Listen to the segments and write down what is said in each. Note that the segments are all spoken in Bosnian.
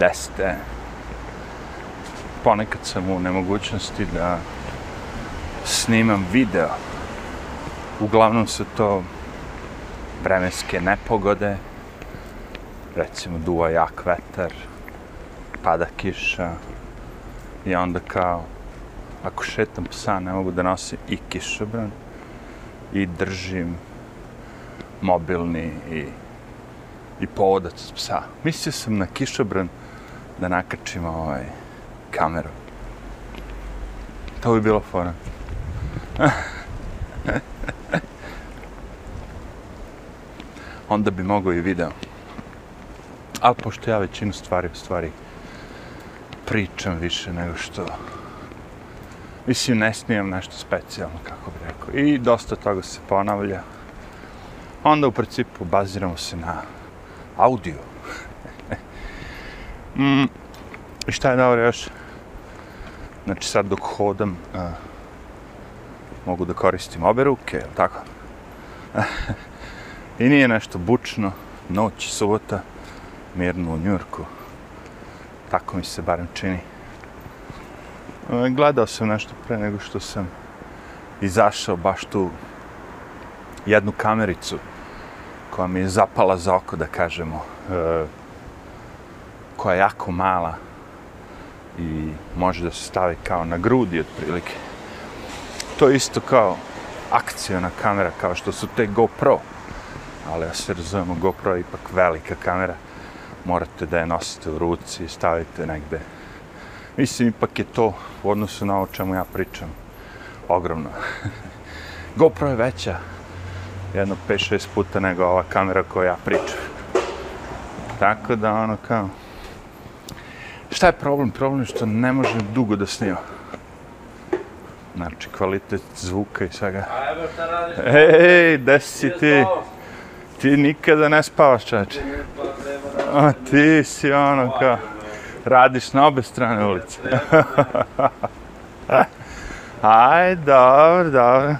desite. Ponekad sam u nemogućnosti da snimam video. Uglavnom su to vremenske nepogode, recimo duva jak vetar, pada kiša i onda kao ako šetam psa ne mogu da nosim i kišobran i držim mobilni i i povodac psa. Mislio sam na kišobran da nakrčimo ovaj kameru. To bi bilo fora. Onda bi mogao i video. Ali pošto ja većinu stvari u stvari pričam više nego što mislim ne snimam nešto specijalno kako bih rekao i dosta toga se ponavlja onda u principu baziramo se na audio mm, i šta je dobro još znači sad dok hodam a, mogu da koristim obe ruke, je tako? I nije nešto bučno, noć, subota, mirno u Njurku. Tako mi se barem čini. Gledao sam nešto pre nego što sam izašao baš tu jednu kamericu koja mi je zapala za oko, da kažemo, e, koja je jako mala i može da se stavi kao na grudi otprilike. To je isto kao akcijona kamera, kao što su te GoPro. Ali ja se razumemo, GoPro je ipak velika kamera. Morate da je nosite u ruci i stavite negde. Mislim, ipak je to u odnosu na ovo čemu ja pričam ogromno. GoPro je veća jedno 5-6 puta nego ova kamera koju ja pričam. Tako da ono kao... Šta je problem? Problem je što ne može dugo da snima. Znači, kvalitet zvuka i svega. A evo šta radiš? Ej, gde si ti? Ti nikada ne spavaš, čače. A ti si ono kao... Radiš na obe strane ulice. Aj, dobro, dobro.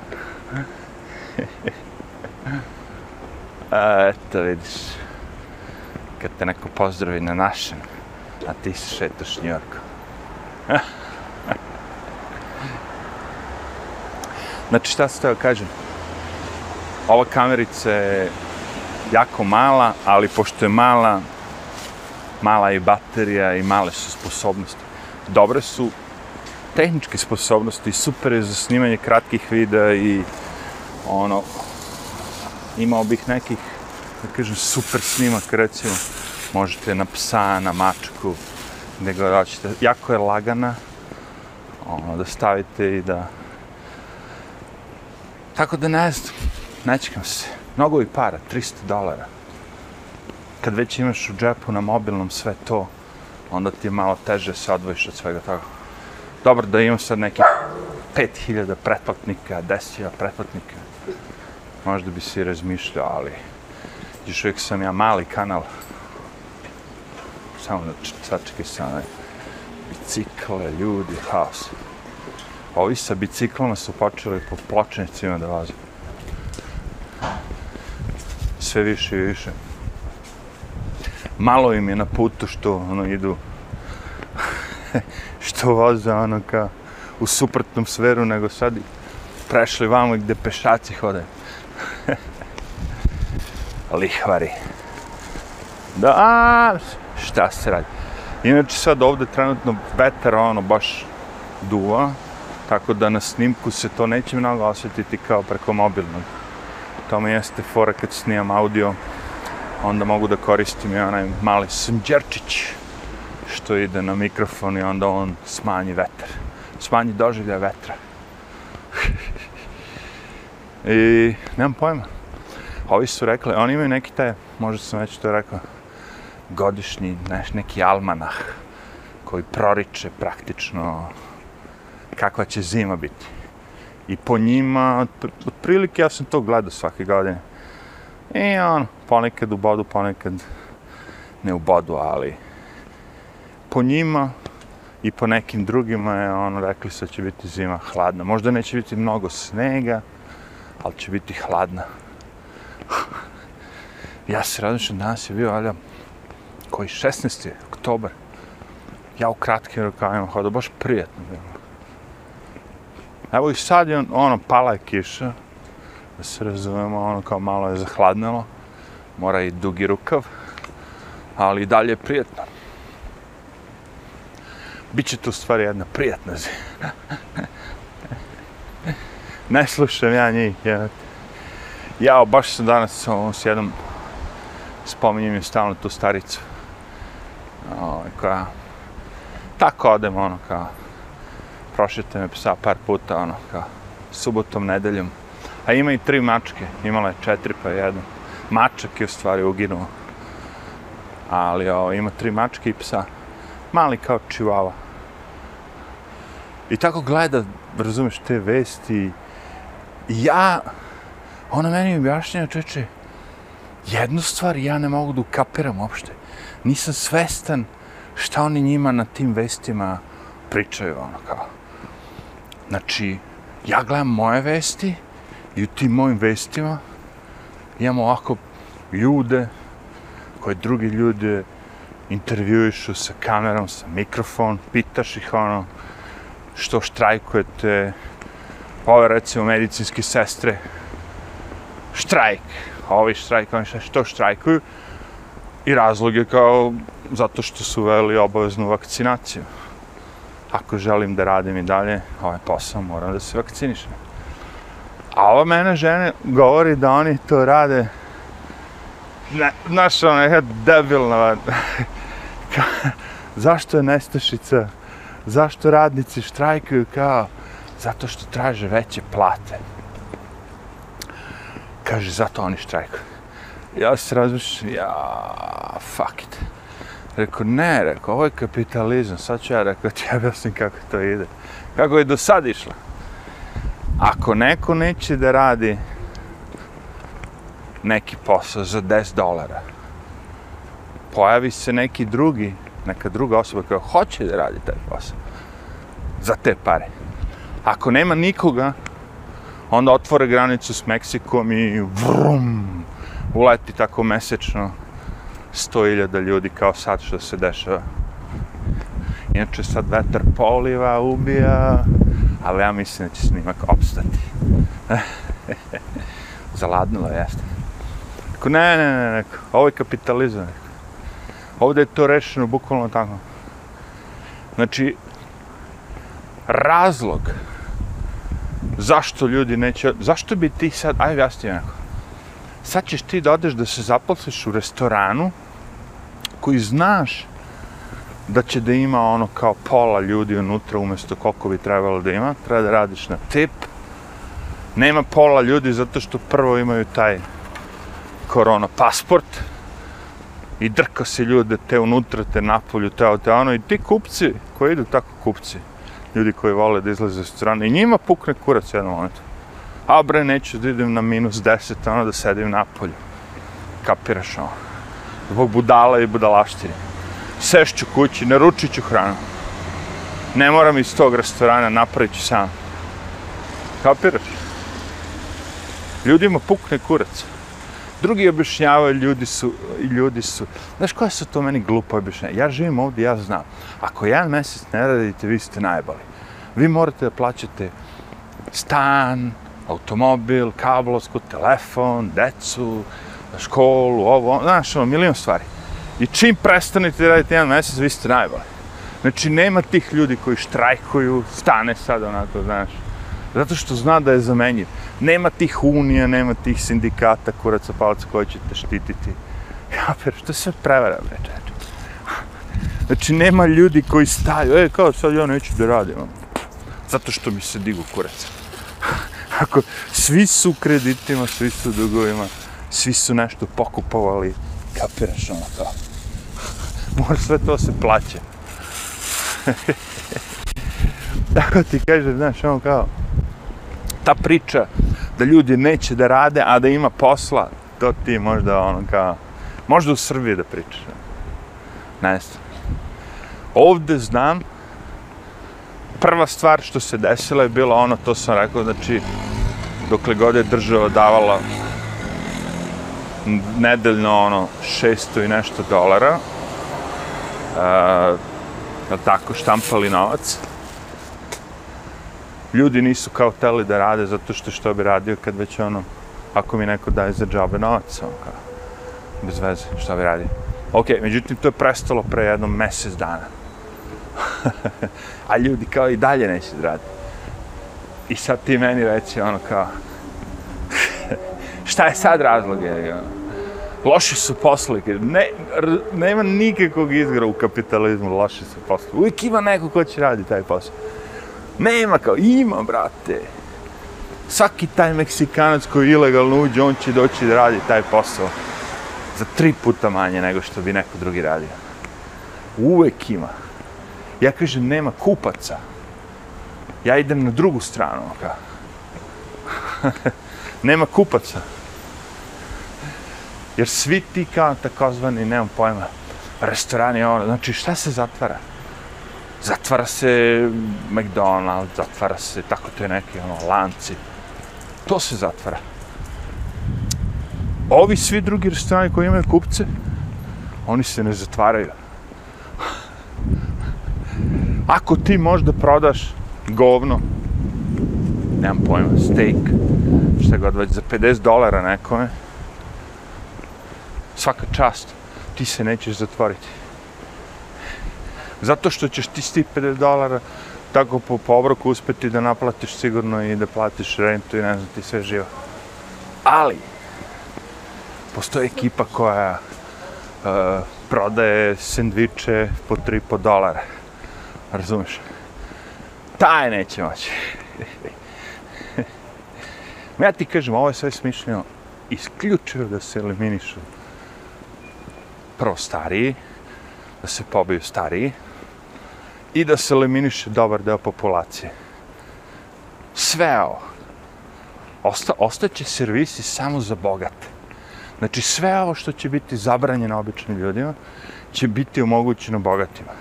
Eto, vidiš. Kad te neko pozdravi na našem, a ti se šetaš Njorkom. Znači, šta se teo kažem? Ova kamerica je jako mala, ali pošto je mala, mala je baterija i male su sposobnosti. Dobre su tehničke sposobnosti, super je za snimanje kratkih videa i ono, imao bih nekih, da kažem, super snimak, recimo, možete na psa, na mačku, gdje god hoćete. Jako je lagana, ono, da stavite i da Tako da ne znam, nečekam se. Mnogo i para, 300 dolara. Kad već imaš u džepu na mobilnom sve to, onda ti je malo teže se odvojiš od svega toga. Dobro da imam sad neki 5000 pretplatnika, 10.000 pretplatnika. Možda bi se i razmišljao, ali još uvijek sam ja mali kanal. Samo da sačekaj se bicikle, ljudi, haos. Ovi sa biciklama su počeli po pločnicima da vaze. Sve više i više. Malo im je na putu što ono idu što voze ono ka u suprotnom sferu nego sad prešli vamo gde pešaci hode. Lihvari. Da, a, šta se radi? Inače sad ovde trenutno vetar ono baš duva, tako da na snimku se to neće mnogo osjetiti kao preko mobilnog. To mi jeste fora kad snimam audio, onda mogu da koristim i onaj mali smđerčić što ide na mikrofon i onda on smanji vetar. Smanji doživlja vetra. I nemam pojma. Ovi su rekli, oni imaju neki taj, možda sam već to rekao, godišnji, neš, neki almanah koji proriče praktično kakva će zima biti. I po njima, otprilike ja sam to gledao svake godine. I on, ponekad u bodu, ponekad ne u bodu, ali po njima i po nekim drugima je ono, rekli se će biti zima hladna. Možda neće biti mnogo snega, ali će biti hladna. ja se radim što danas je bio, ali koji 16. oktobar. Ja u kratkim rukavima hodao, baš prijetno bilo. Evo i sad je, ono, pala je kiša, da se razumemo, ono kao malo je zahladnilo, mora i dugi rukav, ali i dalje je prijetno. Biće to u stvari jedna prijatna zima. ne slušam ja njih, ja. Ja, baš sam danas ono, s jednom, spominjem je stalno tu staricu, o, ovaj, koja, tako odem, ono, kao, prošete me psa par puta, ono, kao, subotom, nedeljom, a ima i tri mačke, imala je četiri pa jednu, mačak je u stvari uginuo, ali o, ima tri mačke i psa, mali kao čivava. I tako gleda, razumeš, te vesti. I ja, ona meni objašnjava, čeče, jednu stvar ja ne mogu da ukapiram uopšte. Nisam svestan šta oni njima na tim vestima pričaju, ono kao. Znači, ja gledam moje vesti i u tim mojim vestima imamo ovako ljude koje drugi ljude intervjuišu sa kamerom, sa mikrofon, pitaš ih ono, što štrajkujete, ove recimo medicinske sestre, štrajk, ovi štrajk, oni što štrajkuju, i razlog je kao zato što su uveli obaveznu vakcinaciju. Ako želim da radim i dalje ovaj posao, moram da se vakcinišem. A ova mene žene govori da oni to rade ne, znaš, ono, je debilna, zašto je nestašica, zašto radnici štrajkuju kao, zato što traže veće plate. Kaže, zato oni štrajkuju. Ja se razmišljam, ja, fuck it. Rekao, ne, rekao, ovo je kapitalizam, sad ću ja rekao, ti objasnim kako to ide. Kako je do sad išlo. Ako neko neće da radi neki posao za 10 dolara. Pojavi se neki drugi, neka druga osoba koja hoće da radi taj posao. Za te pare. Ako nema nikoga, onda otvore granicu s Meksikom i vrum, uleti tako mesečno 100.000 ljudi kao sad što se dešava. Inače sad vetar poliva, ubija, ali ja mislim da će snimak opstati. Zaladnilo jeste. Rekao, ne, ne, ne, ne, ovo je kapitalizam. Ovdje je to rešeno bukvalno tako. Znači, razlog zašto ljudi neće, zašto bi ti sad, ajde jasni neko, sad ćeš ti da odeš da se zaposliš u restoranu koji znaš da će da ima ono kao pola ljudi unutra umjesto koliko bi trebalo da ima, treba da radiš na tip, nema pola ljudi zato što prvo imaju taj korona pasport i drka se ljude te unutra, te napolju, te ono, te ono. I ti kupci koji idu tako kupci, ljudi koji vole da izlaze s strane i njima pukne kurac jednom momentu. A bre, neću da idem na minus deset, ono da sedim napolju. Kapiraš ono. Zbog budala i budalaštine. Sešću kući, naručit ću hranu. Ne moram iz tog restorana, napravit ću sam. Kapiraš? Ljudima pukne kurac drugi objašnjavaju, ljudi su, ljudi su, znaš koja su to meni glupa objašnjava? Ja živim ovdje, ja znam. Ako jedan mjesec ne radite, vi ste najbali. Vi morate da plaćate stan, automobil, kablovsku, telefon, decu, školu, ovo, znaš, ono, milion stvari. I čim prestanete da radite jedan mjesec, vi ste najbolji. Znači, nema tih ljudi koji štrajkuju, stane sad onako, znaš. Zato što zna da je zamenjiv nema tih unija, nema tih sindikata, kuraca palaca koji će te štititi. Ja, per, što se prevara, bre, čeče. Znači, nema ljudi koji staju, e, kao sad ja neću da radim. Ono. Zato što mi se digu kuraca. Ako svi su u kreditima, svi su u dugovima, svi su nešto pokupovali, kapiraš ono to. Mora sve to se plaće. Tako ti kaže, znaš, ono kao, ta priča da ljudi neće da rade, a da ima posla, to ti možda ono kao, možda u Srbiji da pričaš. Ne znam. Ovde znam, prva stvar što se desila je bila ono, to sam rekao, znači, dokle god je država davala nedeljno ono 600 i nešto dolara, uh, tako, štampali novac. Ljudi nisu kao teli da rade zato što što bi radio kad već ono, ako mi neko daje za džabe novac, ono kao, bez veze, šta bi radio. Ok, međutim, to je prestalo pre jednom mesec dana. A ljudi kao i dalje neće da radi. I sad ti meni reći ono kao, šta je sad razlog? Je, ono? Loši su poslovi. Ne, nema nikakvog izgra u kapitalizmu, loši su poslovi. Uvijek ima neko ko će raditi taj posao. Nema kao, ima, brate. Svaki taj Meksikanac koji ilegalno uđe, on će doći da radi taj posao za tri puta manje nego što bi neko drugi radio. Uvek ima. Ja kažem, nema kupaca. Ja idem na drugu stranu. Ka. nema kupaca. Jer svi ti kao takozvani, nemam pojma, restorani, ono, znači šta se zatvara? Zatvara se McDonald's, zatvara se, tako to je neki, ono, lanci. To se zatvara. Ovi svi drugi restorani koji imaju kupce, oni se ne zatvaraju. Ako ti možda prodaš govno, nemam pojma, steak, šta god već, za 50 dolara nekome, svaka čast, ti se nećeš zatvoriti. Zato što ćeš ti s 50 dolara tako po povroku uspeti da naplatiš sigurno i da platiš rentu i ne znam ti sve živo. Ali, postoji ekipa koja uh, prodaje sendviče po 3,5 dolara. Razumeš? Taj neće moći. ja ti kažem, ovo je sve smišljeno isključivo da se eliminišu prvo stariji, da se pobiju stariji i da se eliminiše dobar deo populacije. Sve ovo. Osta, ostaće servisi samo za bogate. Znači sve ovo što će biti zabranjeno običnim ljudima će biti omogućeno bogatima.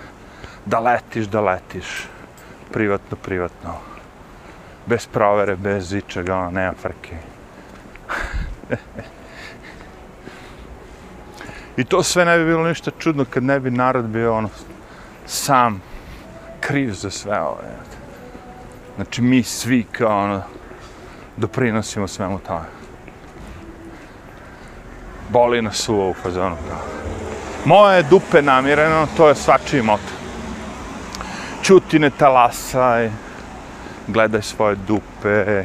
Da letiš, da letiš. Privatno, privatno. Bez provere, bez ičega, ono, nema frke. I to sve ne bi bilo ništa čudno kad ne bi narod bio ono sam kriv za sve ovo. Znači mi svi kao ono doprinosimo svemu tome. Boli nas uvo u fazonu. Moje dupe namireno, to je svačiji moto. Čuti ne talasaj, gledaj svoje dupe,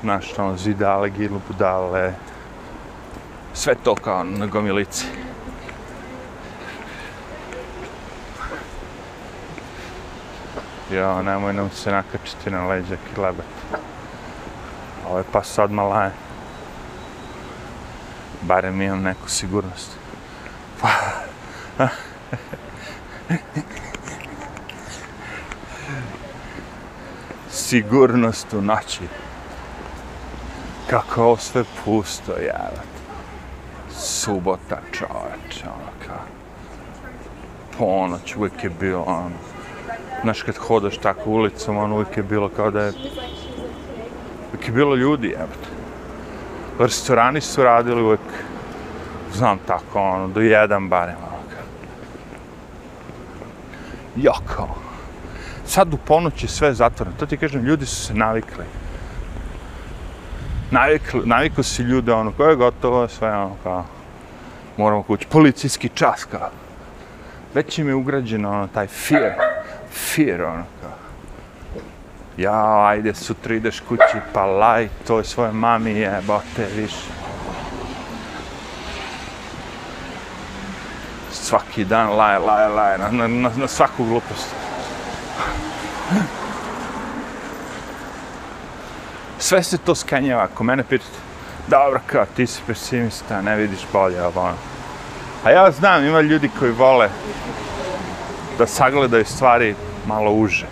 znaš, ono, zidale, gilu, budale, sve to kao na gomilici. Jo, nemoj nam se nakačiti na leđa kilebet. Ovo je pas odmah laje. Barem imam neku sigurnost. sigurnost u noći. Kako ovo sve pusto, javate subota, čoveč, ono kao, ponoć, uvijek je bilo, ono, znaš, kad hodaš tako ulicom, ono, uvijek je bilo kao da je, uvijek je bilo ljudi, jebate. Restorani su radili uvijek, znam tako, ono, do jedan barem, ono, kao. Joko. Sad u ponoć je sve zatvoreno, to ti kažem, ljudi su se navikli. Navikli, navikli si ljude, ono, koje je gotovo, sve, ono, kao, moramo kući, policijski čas, kao. Već im je ugrađeno, ono, taj fear, fear, ono, kao. Ja, ajde, sutra ideš kući, pa laj, to je svoje mami, jebote, više. Svaki dan laj, laj, laj, na, na, na svaku glupost. Sve se to skenjava, ako mene pitate, dobro, kao, ti si pesimista, ne vidiš bolje, ovo, ono. A ja znam, ima ljudi koji vole da sagledaju stvari malo uže.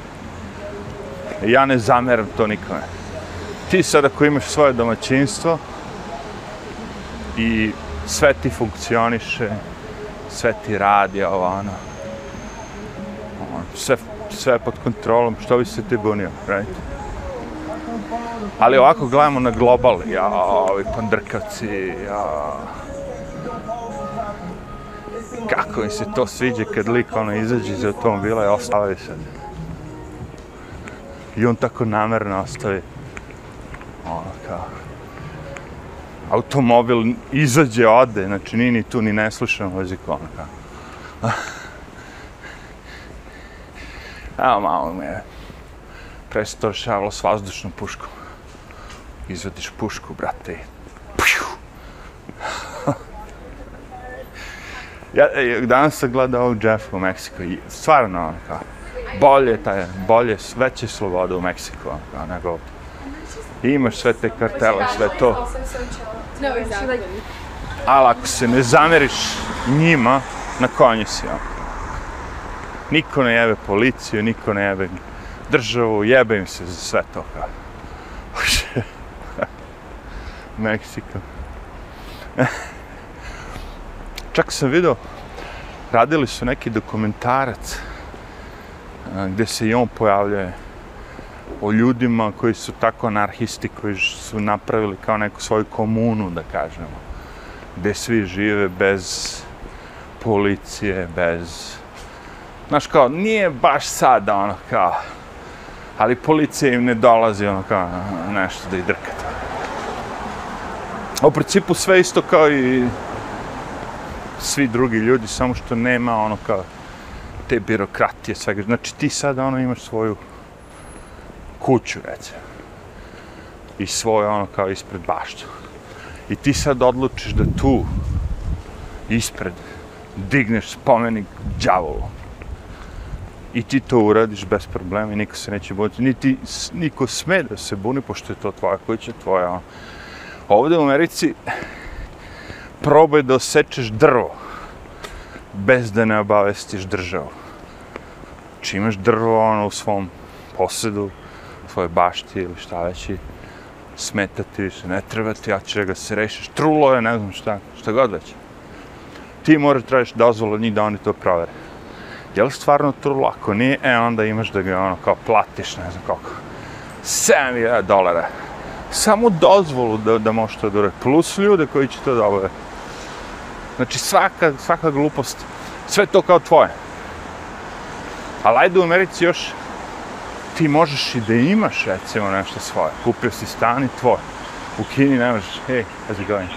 Ja ne zameram to nikome. Ti sad ako imaš svoje domaćinstvo i sve ti funkcioniše, sve ti radi, ovo, ono sve, sve pod kontrolom, što bi se ti bunio, right? Ali ovako gledamo na global, ja, ovi pandrkavci, ja, Kako mi se to sviđa kad lik ono izađe iz automobila i ostavi se. I on tako namerno ostavi. Ono kao... Automobil izađe, ode, znači nije ni tu, ni ne sluša muziku, ono kao. Evo malo me prestoršavalo s vazdušnom puškom. Izvadiš pušku, brate. Pju! ja, e, danas sam gledao ovog Jeffa u Meksiku i stvarno, ono kao, bolje, taj, bolje, veće slobode u Meksiku, ono kao, nego ovdje. I imaš sve te kartele, sve to. Ali ako se ne zameriš njima, na konju si, ono. Niko ne jebe policiju, niko ne jebe državu, jebe im se za sve to, kao. Meksiko. Čak sam vidio, radili su neki dokumentarac gdje se i on pojavljuje o ljudima koji su tako anarhisti, koji su napravili kao neku svoju komunu, da kažemo, gdje svi žive bez policije, bez... Znaš, kao, nije baš sada, ono, kao, ali policija im ne dolazi, ono, kao, nešto da ih drkate. U principu sve isto kao i svi drugi ljudi, samo što nema ono kao te birokratije, svega. Znači ti sad ono imaš svoju kuću, recimo. I svoje ono kao ispred baštu. I ti sad odlučiš da tu ispred digneš spomenik djavolu. I ti to uradiš bez problema i niko se neće buniti. Niti niko sme da se buni, pošto je to tvoja kuća, tvoja. Ono. Ovde u Americi probaj da osečeš drvo bez da ne obavestiš državu. Či imaš drvo ono u svom posedu, svoje bašti ili šta već i smetati više, ne treba ti, ja će ga se rešiš, trulo je, ne znam šta, šta god već. Ti moraš tražiš dozvolu od njih da oni to provere. Je li stvarno trulo? Ako nije, e, onda imaš da ga ono kao platiš, ne znam koliko. 7.000 dolara samo dozvolu da, da možeš to da plus ljude koji će to da obave. Znači svaka, svaka glupost, sve to kao tvoje. Ali ajde u Americi još ti možeš i da imaš recimo nešto svoje. Kupio si stan i tvoj. U Kini ne možeš, hej, how's it going?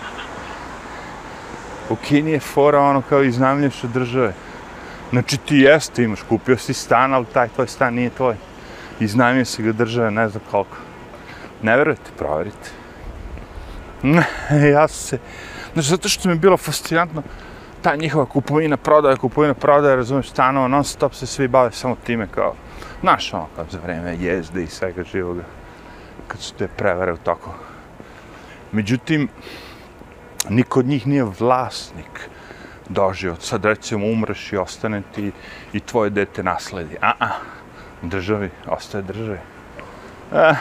U Kini je fora ono kao iznamljaš od države. Znači ti jeste imaš, kupio si stan, ali taj tvoj stan nije tvoj. Iznajmio si ga države, ne znam koliko. Ne verujete, proverite. ja se... Znači, zato što mi je bilo fascinantno ta njihova kupovina, prodaja, kupovina, prodaja, razumiješ, stanova, non stop se svi bave samo time kao, znaš, ono, kao za vreme jezde i svega živoga, kad su te prevare u toku. Međutim, niko od njih nije vlasnik doživot. Sad recimo umreš i ostane ti i tvoje dete nasledi. A, a, državi, ostaje državi. Eh,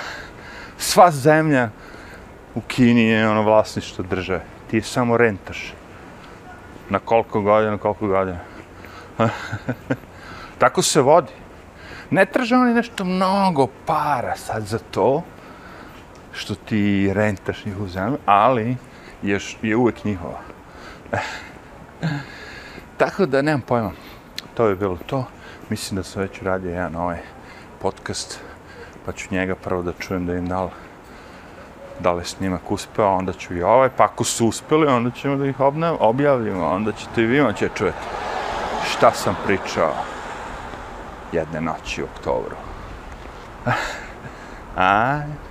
sva zemlja u Kini je ono vlasništvo države. Ti je samo rentaš. Na koliko godina, koliko godina. E, tako se vodi. Ne traže oni nešto mnogo para sad za to što ti rentaš njihovu zemlju, ali je, je uvek njihova. E, Tako da nemam pojma. To je bilo to. Mislim da sam već uradio jedan ovaj podcast pa ću njega prvo da čujem da im da li, da li snimak uspeo, onda ću i ovaj, pa ako su uspeli, onda ćemo da ih obnav, objavljimo, onda ćete i vi moći čujeti šta sam pričao jedne noći u oktobru. Ajde.